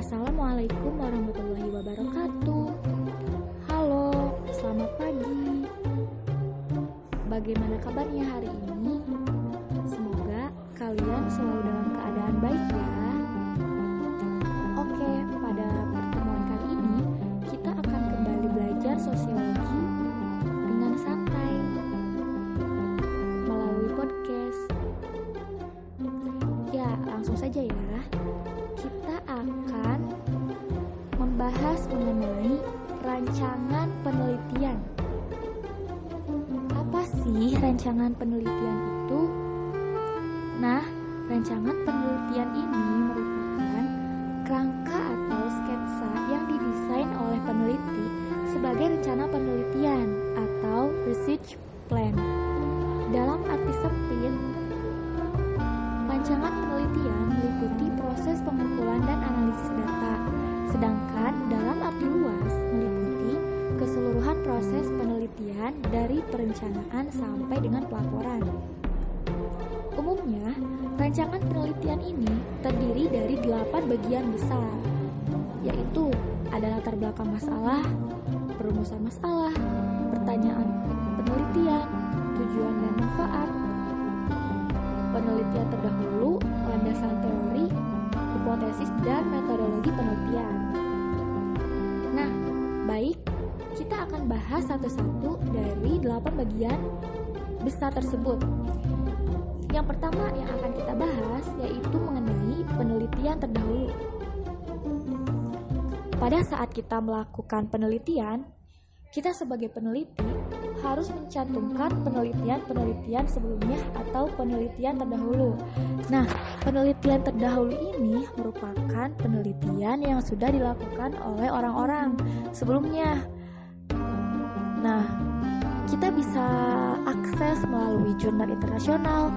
Assalamualaikum warahmatullahi wabarakatuh. Halo, selamat pagi. Bagaimana kabarnya hari ini? Semoga kalian selalu dalam keadaan baik ya. Oke, pada pertemuan kali ini kita akan kembali belajar sosiologi rancangan penelitian. Apa sih rancangan penelitian itu? Nah, rancangan penelitian ini merupakan kerangka atau sketsa yang didesain oleh peneliti sebagai rencana penelitian atau research plan. Dalam arti sempit, Rancangan penelitian meliputi proses pengumpulan dan analisis data, sedangkan dalam arti luas proses penelitian dari perencanaan sampai dengan pelaporan. Umumnya, rancangan penelitian ini terdiri dari delapan bagian besar, yaitu ada latar belakang masalah, perumusan masalah, pertanyaan penelitian, tujuan dan manfaat, penelitian terdahulu, landasan teori, hipotesis, dan metodologi penelitian. Nah, baik, akan bahas satu-satu dari delapan bagian besar tersebut. Yang pertama yang akan kita bahas yaitu mengenai penelitian terdahulu. Pada saat kita melakukan penelitian, kita sebagai peneliti harus mencantumkan penelitian-penelitian sebelumnya atau penelitian terdahulu. Nah, penelitian terdahulu ini merupakan penelitian yang sudah dilakukan oleh orang-orang sebelumnya. Nah, kita bisa akses melalui jurnal internasional,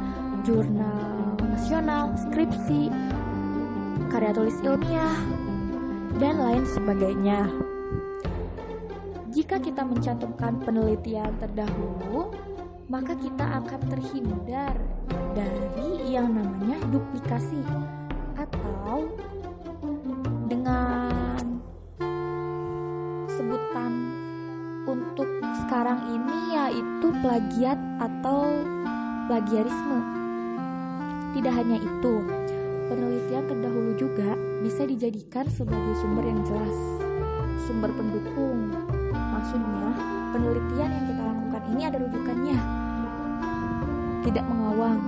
jurnal nasional, skripsi, karya tulis ilmiah, dan lain sebagainya. Jika kita mencantumkan penelitian terdahulu, maka kita akan terhindar dari yang namanya duplikasi atau plagiat atau plagiarisme. Tidak hanya itu, penelitian terdahulu juga bisa dijadikan sebagai sumber yang jelas, sumber pendukung Maksudnya, penelitian yang kita lakukan ini ada rujukannya, tidak mengawang.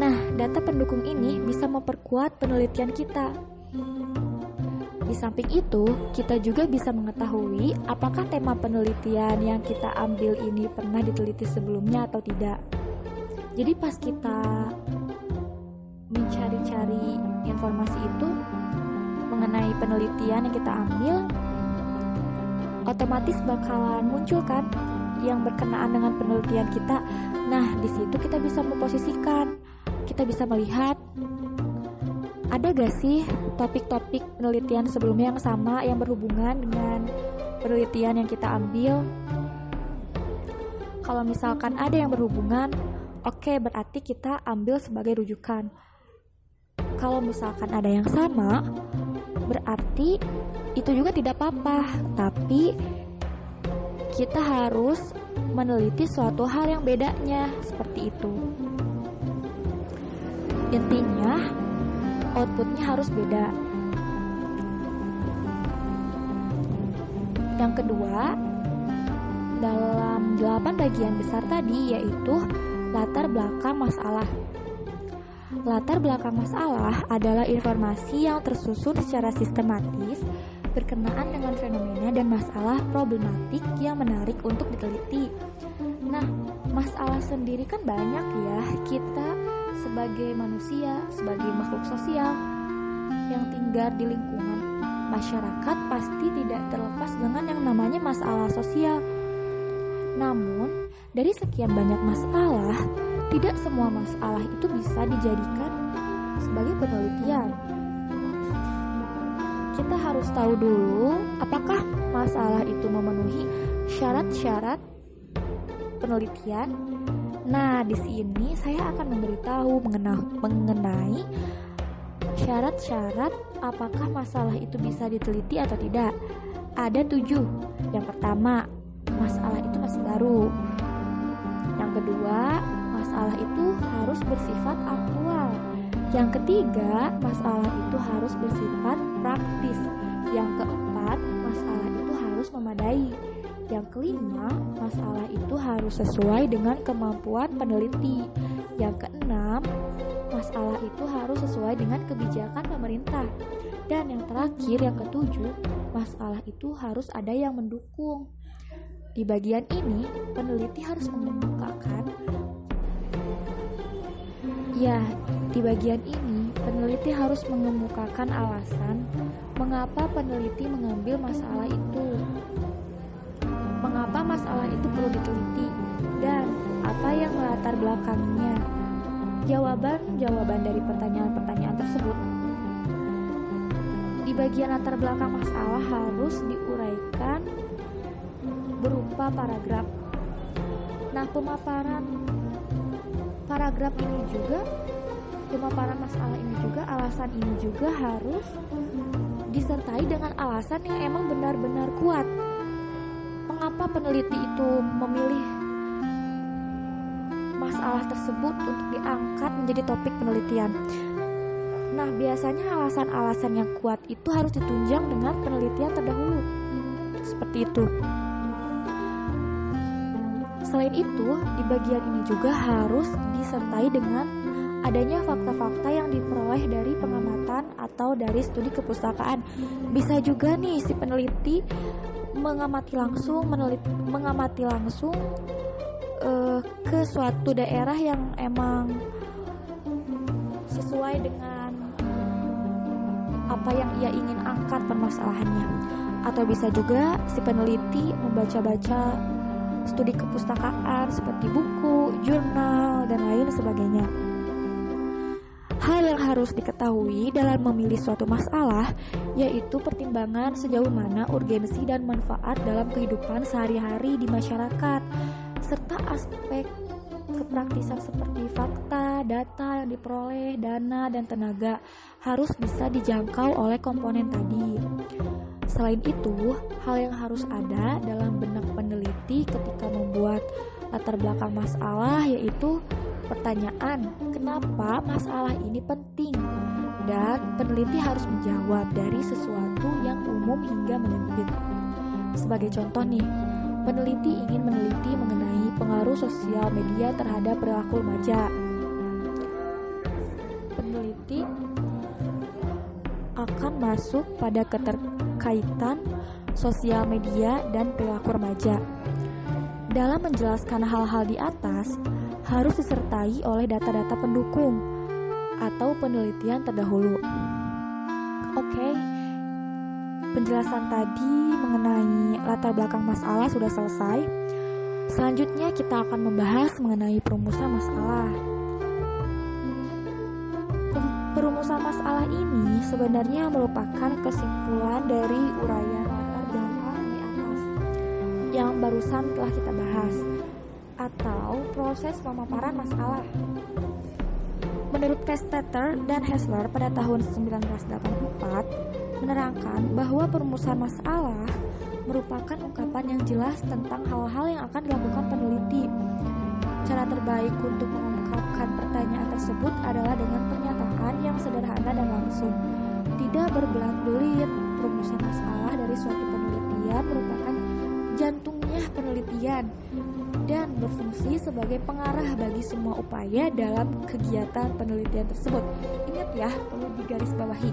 Nah, data pendukung ini bisa memperkuat penelitian kita. Di samping itu, kita juga bisa mengetahui apakah tema penelitian yang kita ambil ini pernah diteliti sebelumnya atau tidak. Jadi pas kita mencari-cari informasi itu mengenai penelitian yang kita ambil, otomatis bakalan muncul kan yang berkenaan dengan penelitian kita. Nah, di situ kita bisa memposisikan, kita bisa melihat ada gak sih topik-topik penelitian sebelumnya yang sama yang berhubungan dengan penelitian yang kita ambil. Kalau misalkan ada yang berhubungan, oke okay, berarti kita ambil sebagai rujukan. Kalau misalkan ada yang sama, berarti itu juga tidak apa-apa, tapi kita harus meneliti suatu hal yang bedanya seperti itu. Intinya, outputnya harus beda. Yang kedua, dalam delapan bagian besar tadi yaitu latar belakang masalah. Latar belakang masalah adalah informasi yang tersusun secara sistematis berkenaan dengan fenomena dan masalah problematik yang menarik untuk diteliti. Nah, masalah sendiri kan banyak ya. Kita sebagai manusia, sebagai makhluk sosial yang tinggal di lingkungan masyarakat pasti tidak terlepas dengan yang namanya masalah sosial. Namun, dari sekian banyak masalah, tidak semua masalah itu bisa dijadikan sebagai penelitian kita harus tahu dulu apakah masalah itu memenuhi syarat-syarat penelitian. Nah, di sini saya akan memberitahu mengenai Syarat-syarat apakah masalah itu bisa diteliti atau tidak? Ada tujuh. Yang pertama, masalah itu masih baru. Yang kedua, masalah itu harus bersifat aktual. Yang ketiga, masalah itu harus bersifat praktis. Yang keempat, Yang kelima, masalah itu harus sesuai dengan kemampuan peneliti. Yang keenam, masalah itu harus sesuai dengan kebijakan pemerintah. Dan yang terakhir, yang ketujuh, masalah itu harus ada yang mendukung. Di bagian ini, peneliti harus mengemukakan Ya, di bagian ini peneliti harus mengemukakan alasan mengapa peneliti mengambil masalah itu. Mengapa masalah itu perlu diteliti dan apa yang melatar belakangnya. Jawaban-jawaban dari pertanyaan-pertanyaan tersebut di bagian latar belakang masalah harus diuraikan berupa paragraf. Nah, pemaparan paragraf ini juga pemaparan masalah ini juga alasan ini juga harus disertai dengan alasan yang emang benar-benar kuat mengapa peneliti itu memilih masalah tersebut untuk diangkat menjadi topik penelitian? Nah biasanya alasan-alasan yang kuat itu harus ditunjang dengan penelitian terdahulu. Seperti itu. Selain itu, di bagian ini juga harus disertai dengan adanya fakta-fakta yang diperoleh dari pengamatan atau dari studi kepustakaan. Bisa juga nih si peneliti mengamati langsung, meneliti, mengamati langsung uh, ke suatu daerah yang emang sesuai dengan apa yang ia ingin angkat permasalahannya. Atau bisa juga si peneliti membaca-baca studi kepustakaan seperti buku, jurnal, dan lain sebagainya. Hal yang harus diketahui dalam memilih suatu masalah yaitu pertimbangan sejauh mana urgensi dan manfaat dalam kehidupan sehari-hari di masyarakat, serta aspek kepraktisan seperti fakta, data yang diperoleh, dana, dan tenaga harus bisa dijangkau oleh komponen tadi. Selain itu, hal yang harus ada dalam benak peneliti ketika membuat latar belakang masalah yaitu pertanyaan, kenapa masalah ini penting? Dan peneliti harus menjawab dari sesuatu yang umum hingga menyempit. Sebagai contoh nih, peneliti ingin meneliti mengenai pengaruh sosial media terhadap perilaku remaja. Peneliti akan masuk pada keterkaitan sosial media dan perilaku remaja. Dalam menjelaskan hal-hal di atas, harus disertai oleh data-data pendukung atau penelitian terdahulu. Oke, penjelasan tadi mengenai latar belakang masalah sudah selesai. Selanjutnya, kita akan membahas mengenai perumusan masalah. Perumusan masalah ini sebenarnya merupakan kesimpulan dari uraian latar yang barusan telah kita bahas atau proses pemaparan masalah. Menurut Kestetter dan Hessler pada tahun 1984 menerangkan bahwa perumusan masalah merupakan ungkapan yang jelas tentang hal-hal yang akan dilakukan peneliti. Cara terbaik untuk mengungkapkan pertanyaan tersebut adalah dengan pernyataan yang sederhana dan langsung. Tidak berbelit-belit, perumusan masalah dari suatu penelitian merupakan jantungnya penelitian dan berfungsi sebagai pengarah bagi semua upaya dalam kegiatan penelitian tersebut. Ingat ya, perlu digarisbawahi.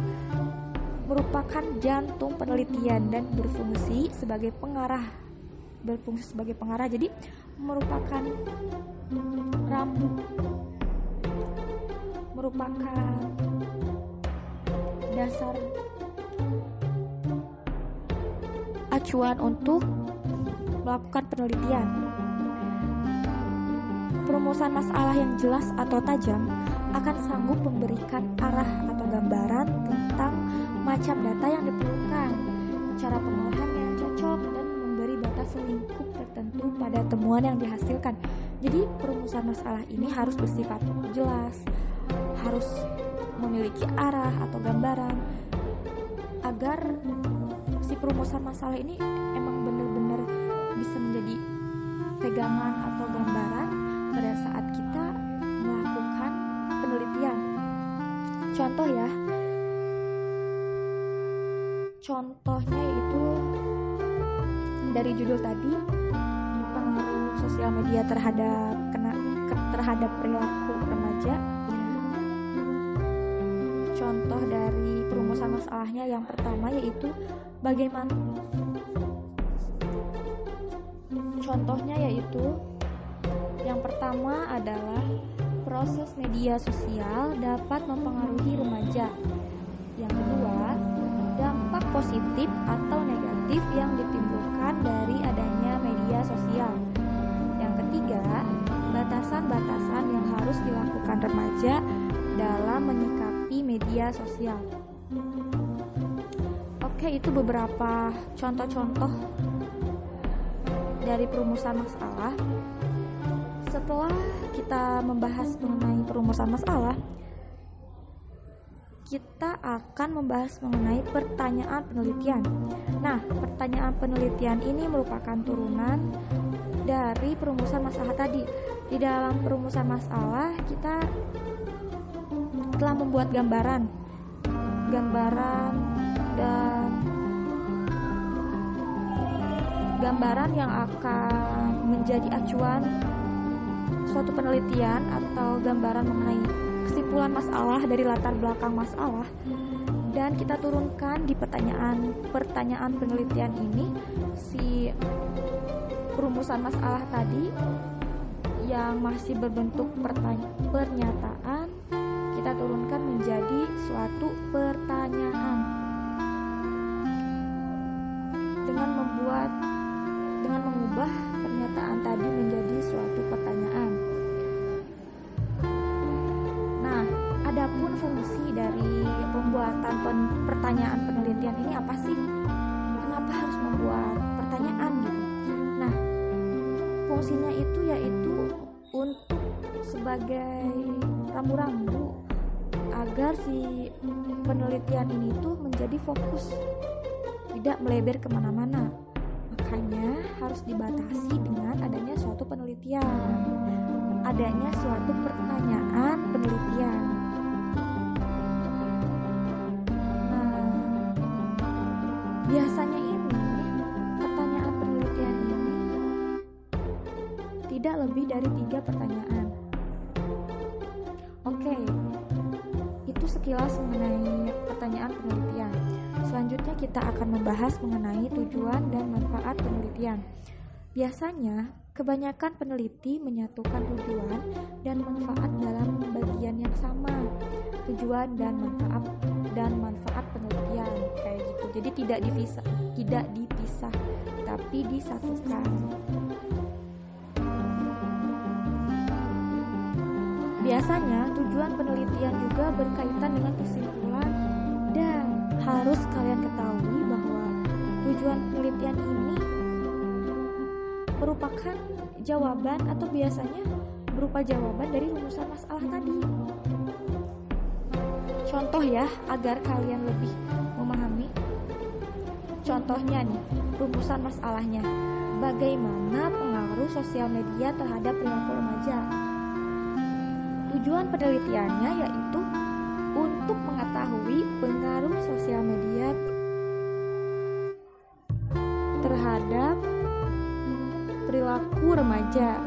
Merupakan jantung penelitian dan berfungsi sebagai pengarah. Berfungsi sebagai pengarah. Jadi merupakan rambu merupakan dasar acuan untuk melakukan penelitian. Perumusan masalah yang jelas atau tajam akan sanggup memberikan arah atau gambaran tentang macam data yang diperlukan, cara pengolahan yang cocok, dan memberi batas lingkup tertentu pada temuan yang dihasilkan. Jadi perumusan masalah ini harus bersifat jelas, harus memiliki arah atau gambaran agar si perumusan masalah ini emang benar-benar bisa menjadi pegangan atau dari judul tadi pengaruh sosial media terhadap kena terhadap perilaku remaja. Contoh dari perumusan masalahnya yang pertama yaitu bagaimana contohnya yaitu yang pertama adalah proses media sosial dapat mempengaruhi remaja. Yang kedua dampak positif atau negatif yang ditimbulkan dari adanya media sosial yang ketiga batasan-batasan yang harus dilakukan remaja dalam menyikapi media sosial. Oke, itu beberapa contoh-contoh dari perumusan masalah. Setelah kita membahas mengenai perumusan masalah, kita akan membahas mengenai pertanyaan penelitian. Nah, pertanyaan penelitian ini merupakan turunan dari perumusan masalah tadi. Di dalam perumusan masalah, kita telah membuat gambaran gambaran dan gambaran yang akan menjadi acuan suatu penelitian atau gambaran mengenai kesimpulan masalah dari latar belakang masalah dan kita turunkan di pertanyaan pertanyaan penelitian ini si perumusan masalah tadi yang masih berbentuk pernyataan kita turunkan menjadi suatu pertanyaan dengan membuat dengan mengubah pernyataan tadi menjadi suatu pertanyaan. Pembuatan pen pertanyaan penelitian ini apa sih? Kenapa harus membuat pertanyaan gitu? Nah, fungsinya itu yaitu untuk sebagai rambu-rambu agar si penelitian ini tuh menjadi fokus tidak melebar ke mana-mana makanya harus dibatasi dengan adanya suatu penelitian adanya suatu pertanyaan penelitian pertanyaan oke okay sekilas mengenai pertanyaan penelitian. Selanjutnya kita akan membahas mengenai tujuan dan manfaat penelitian. Biasanya, kebanyakan peneliti menyatukan tujuan dan manfaat dalam bagian yang sama. Tujuan dan manfaat dan manfaat penelitian kayak gitu. Jadi tidak dipisah, tidak dipisah, tapi disatukan. Biasanya, tujuan penelitian juga berkaitan dengan kesimpulan dan harus kalian ketahui bahwa tujuan penelitian ini merupakan jawaban atau biasanya berupa jawaban dari rumusan masalah tadi. Contoh ya, agar kalian lebih memahami. Contohnya nih, rumusan masalahnya. Bagaimana pengaruh sosial media terhadap perilaku remaja? Tujuan penelitiannya yaitu untuk mengetahui pengaruh sosial media terhadap perilaku remaja.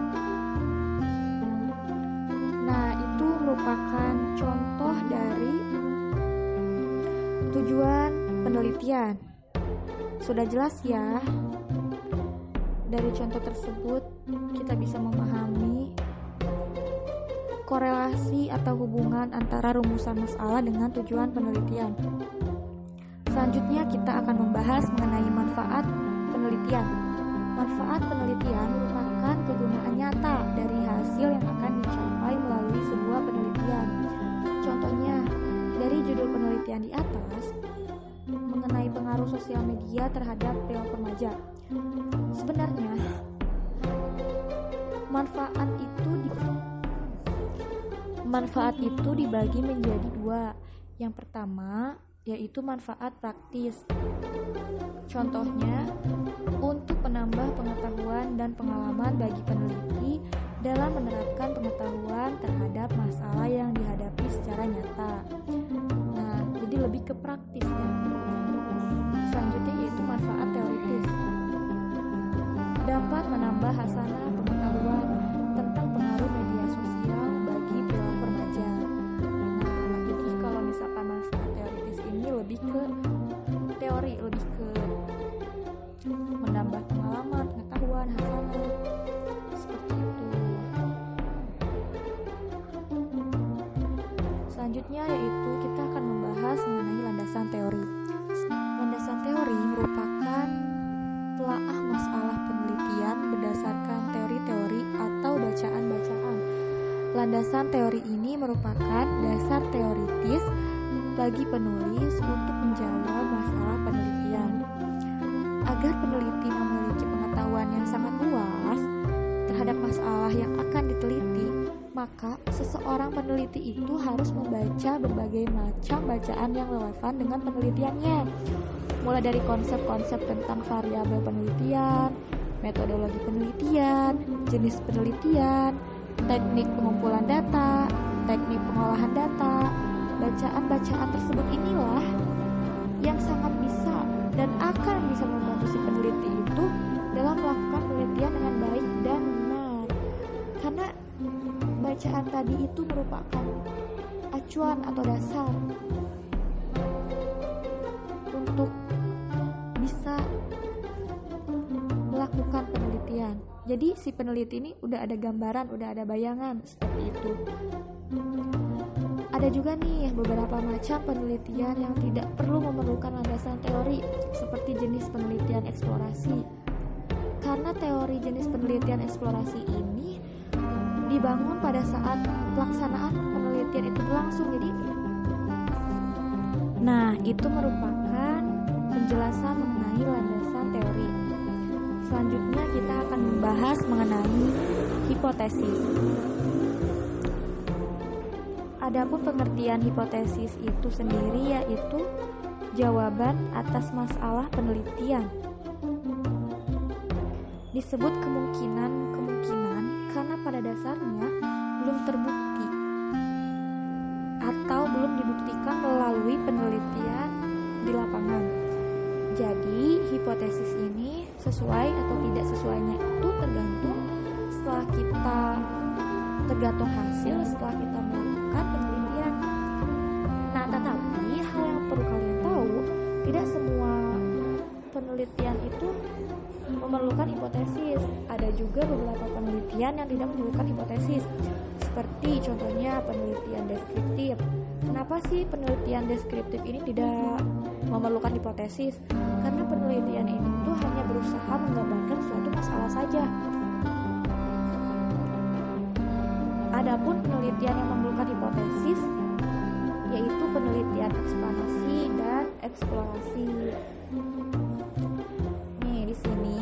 Nah, itu merupakan contoh dari tujuan penelitian. Sudah jelas ya? Dari contoh tersebut, kita bisa memahami korelasi atau hubungan antara rumusan masalah dengan tujuan penelitian. Selanjutnya kita akan membahas mengenai manfaat penelitian. Manfaat penelitian merupakan kegunaan nyata dari hasil yang akan dicapai melalui sebuah penelitian. Contohnya, dari judul penelitian di atas mengenai pengaruh sosial media terhadap perilaku remaja. Sebenarnya, manfaat itu Manfaat itu dibagi menjadi dua. Yang pertama yaitu manfaat praktis. Contohnya, untuk menambah pengetahuan dan pengalaman bagi peneliti dalam menerapkan pengetahuan terhadap masalah yang dihadapi secara nyata. Nah, jadi lebih ke praktis ya. Selanjutnya yaitu manfaat teoritis. Dapat menambah hasanah pengetahuan tentang pengaruh media sosial menambah pengalaman, pengetahuan, hasanah seperti itu. Selanjutnya yaitu kita akan membahas mengenai landasan teori. Landasan teori merupakan telaah masalah penelitian berdasarkan teori-teori atau bacaan-bacaan. Landasan teori ini merupakan dasar teoritis bagi penulis untuk Agar peneliti memiliki pengetahuan yang sangat luas terhadap masalah yang akan diteliti, maka seseorang peneliti itu harus membaca berbagai macam bacaan yang relevan dengan penelitiannya. Mulai dari konsep-konsep tentang variabel penelitian, metodologi penelitian, jenis penelitian, teknik pengumpulan data, teknik pengolahan data, bacaan-bacaan tersebut inilah yang sangat bisa dan akan bisa membantu si peneliti itu dalam melakukan penelitian dengan baik dan benar. Karena bacaan tadi itu merupakan acuan atau dasar untuk bisa melakukan penelitian. Jadi si peneliti ini udah ada gambaran, udah ada bayangan seperti itu. Ada juga nih beberapa macam penelitian yang tidak perlu memerlukan landasan teori seperti jenis penelitian eksplorasi. Karena teori jenis penelitian eksplorasi ini dibangun pada saat pelaksanaan penelitian itu berlangsung. Jadi Nah, itu merupakan penjelasan mengenai landasan teori. Selanjutnya kita akan membahas mengenai hipotesis. Adapun pengertian hipotesis itu sendiri yaitu jawaban atas masalah penelitian. Disebut kemungkinan-kemungkinan karena pada dasarnya belum terbukti atau belum dibuktikan melalui penelitian di lapangan. Jadi, hipotesis ini sesuai atau tidak sesuainya itu tergantung setelah kita tergantung hasil setelah kita melakukan penelitian. Nah, tetapi hal yang perlu kalian tahu, tidak semua penelitian itu memerlukan hipotesis. Ada juga beberapa penelitian yang tidak memerlukan hipotesis. Seperti contohnya penelitian deskriptif. Kenapa sih penelitian deskriptif ini tidak memerlukan hipotesis? Karena penelitian itu hanya berusaha menggambarkan suatu masalah saja. Adapun penelitian yang memerlukan hipotesis yaitu penelitian ekspansi dan eksplorasi. Nih di sini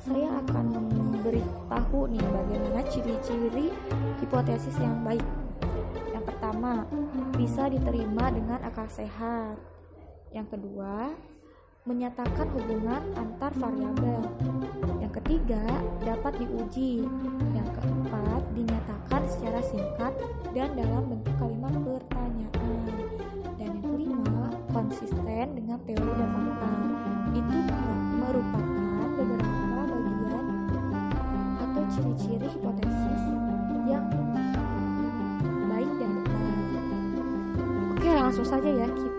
saya akan memberitahu nih bagaimana ciri-ciri hipotesis yang baik. Yang pertama, bisa diterima dengan akal sehat. Yang kedua, menyatakan hubungan antar variabel. Yang ketiga, dapat diuji. Yang keempat, dinyatakan secara singkat dan dalam bentuk kalimat pertanyaan. Dan yang kelima, konsisten dengan teori dan fakta. Itu merupakan beberapa bagian atau ciri-ciri hipotesis yang baik dan benar. Oke, langsung saja ya kita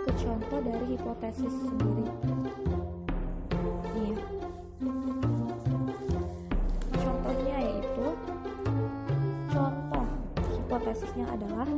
ke contoh dari hipotesis sendiri. Nih. Contohnya yaitu contoh hipotesisnya adalah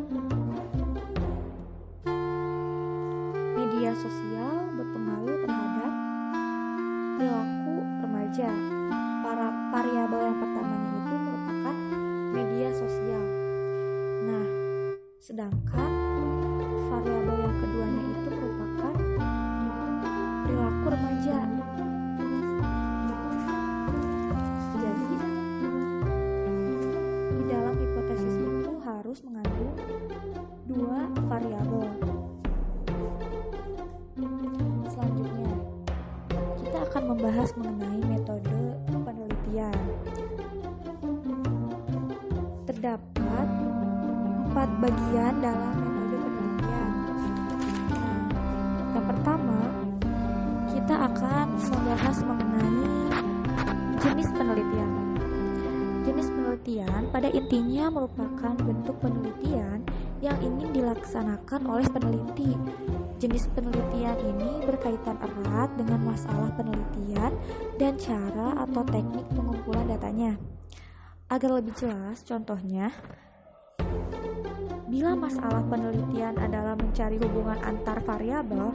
membahas mengenai jenis penelitian. Jenis penelitian pada intinya merupakan bentuk penelitian yang ingin dilaksanakan oleh peneliti. Jenis penelitian ini berkaitan erat dengan masalah penelitian dan cara atau teknik pengumpulan datanya. Agar lebih jelas, contohnya, bila masalah penelitian adalah mencari hubungan antar variabel,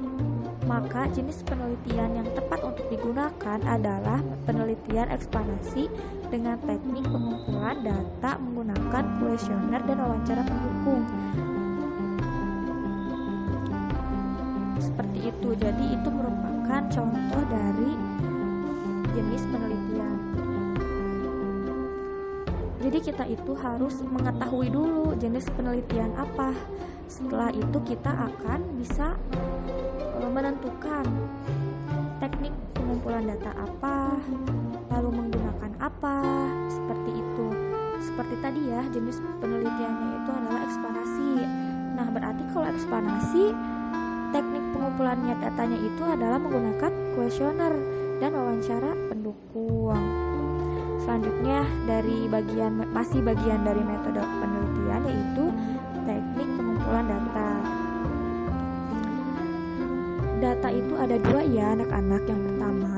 maka jenis penelitian yang tepat untuk digunakan adalah penelitian eksplanasi dengan teknik pengumpulan data menggunakan kuesioner dan wawancara pendukung. Seperti itu, jadi itu merupakan contoh dari jenis penelitian. Jadi kita itu harus mengetahui dulu jenis penelitian apa. Setelah itu kita akan bisa menentukan teknik pengumpulan data apa, lalu menggunakan apa, seperti itu. Seperti tadi ya, jenis penelitiannya itu adalah eksplanasi. Nah, berarti kalau eksplanasi, teknik pengumpulannya datanya itu adalah menggunakan kuesioner dan wawancara pendukung. Selanjutnya dari bagian masih bagian dari metode penelitian yaitu teknik pengumpulan data data itu ada dua ya anak-anak. Yang pertama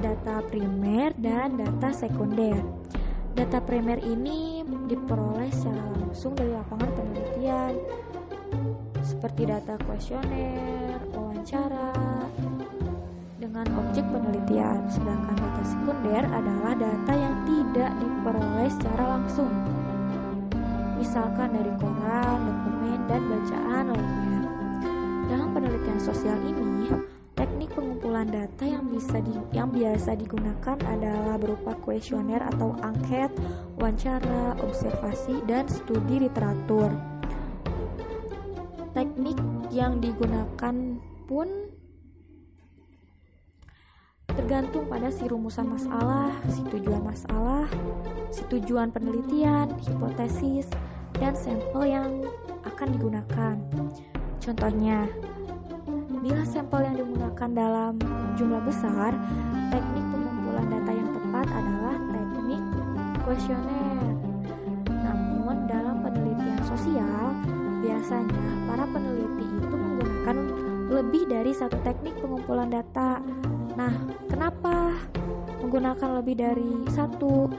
data primer dan data sekunder. Data primer ini diperoleh secara langsung dari lapangan penelitian seperti data kuesioner, wawancara dengan objek penelitian. Sedangkan data sekunder adalah data yang tidak diperoleh secara langsung misalkan dari koran, dokumen, dan bacaan lainnya penelitian sosial ini, teknik pengumpulan data yang bisa di, yang biasa digunakan adalah berupa kuesioner atau angket, wawancara, observasi, dan studi literatur. Teknik yang digunakan pun tergantung pada si rumusan masalah, si tujuan masalah, si tujuan penelitian, hipotesis, dan sampel yang akan digunakan. Contohnya, bila sampel yang digunakan dalam jumlah besar, teknik pengumpulan data yang tepat adalah teknik kuesioner. Namun, dalam penelitian sosial, biasanya para peneliti itu menggunakan lebih dari satu teknik pengumpulan data. Nah, kenapa menggunakan lebih dari satu?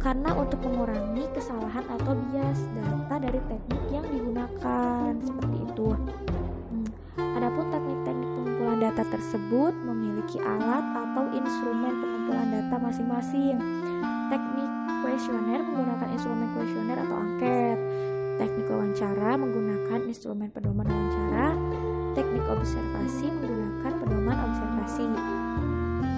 Karena untuk mengurangi kesalahan atau bias data dari teknik yang digunakan seperti itu. Hmm. Adapun pengumpulan data tersebut memiliki alat atau instrumen pengumpulan data masing-masing. Teknik kuesioner menggunakan instrumen kuesioner atau angket. Teknik wawancara menggunakan instrumen pedoman wawancara. Teknik observasi menggunakan pedoman observasi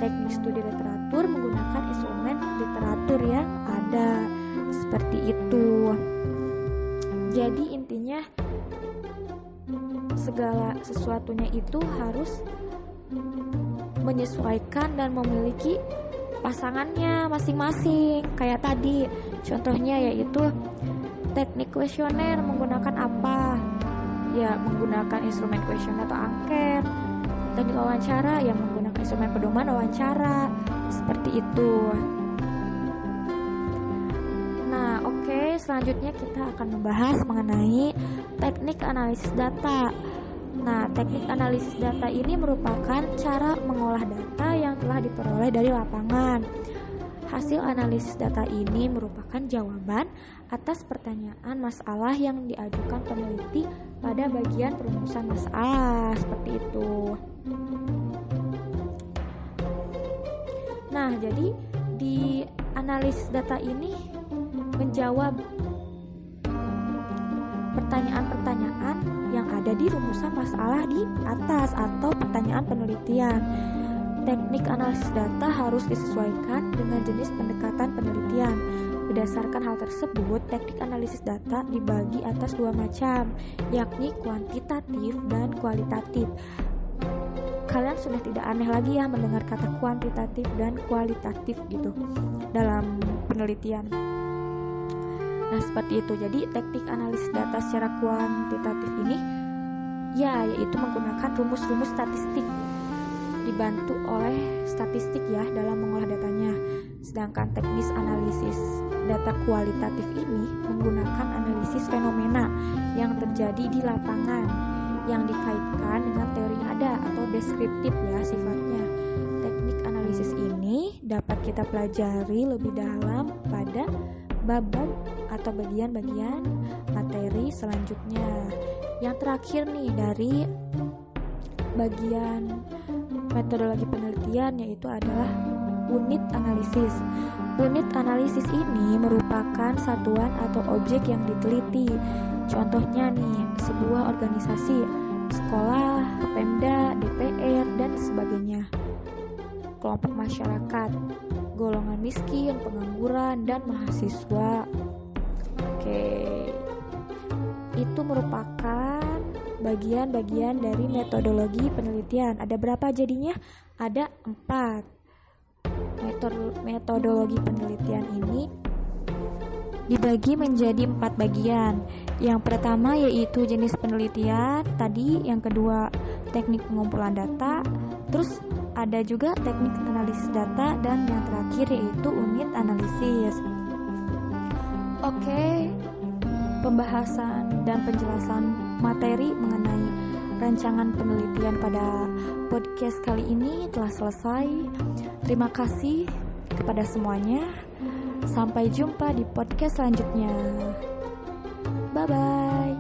teknik studi literatur menggunakan instrumen literatur yang ada seperti itu jadi intinya segala sesuatunya itu harus menyesuaikan dan memiliki pasangannya masing-masing kayak tadi contohnya yaitu teknik kuesioner menggunakan apa ya menggunakan instrumen kuesioner atau angket teknik wawancara yang menggunakan instrumen pedoman wawancara seperti itu. Nah, oke, okay, selanjutnya kita akan membahas mengenai teknik analisis data. Nah, teknik analisis data ini merupakan cara mengolah data yang telah diperoleh dari lapangan. Hasil analisis data ini merupakan jawaban atas pertanyaan masalah yang diajukan peneliti pada bagian perumusan masalah, seperti itu. Nah, jadi di analisis data ini menjawab pertanyaan-pertanyaan yang ada di rumusan masalah di atas atau pertanyaan penelitian. Teknik analisis data harus disesuaikan dengan jenis pendekatan penelitian. Berdasarkan hal tersebut, teknik analisis data dibagi atas dua macam, yakni kuantitatif dan kualitatif. Kalian sudah tidak aneh lagi ya mendengar kata kuantitatif dan kualitatif gitu dalam penelitian. Nah, seperti itu. Jadi, teknik analisis data secara kuantitatif ini ya yaitu menggunakan rumus-rumus statistik dibantu oleh statistik ya dalam mengolah datanya. Sedangkan teknis analisis data kualitatif ini menggunakan analisis fenomena yang terjadi di lapangan yang dikaitkan dengan teori yang ada atau deskriptif ya sifatnya. Teknik analisis ini dapat kita pelajari lebih dalam pada bab-bab atau bagian-bagian materi selanjutnya. Yang terakhir nih dari bagian metodologi penelitian yaitu adalah unit analisis. Unit analisis ini merupakan satuan atau objek yang diteliti. Contohnya nih, sebuah organisasi, sekolah, Pemda, DPR, dan sebagainya. Kelompok masyarakat, golongan miskin, pengangguran, dan mahasiswa. Oke. Itu merupakan bagian-bagian dari metodologi penelitian. Ada berapa jadinya? Ada empat. Metodologi penelitian ini dibagi menjadi empat bagian. Yang pertama yaitu jenis penelitian, tadi yang kedua teknik pengumpulan data, terus ada juga teknik analisis data dan yang terakhir yaitu unit analisis. Oke, pembahasan dan penjelasan materi mengenai rancangan penelitian pada podcast kali ini telah selesai. Terima kasih kepada semuanya. Sampai jumpa di podcast selanjutnya. Bye bye.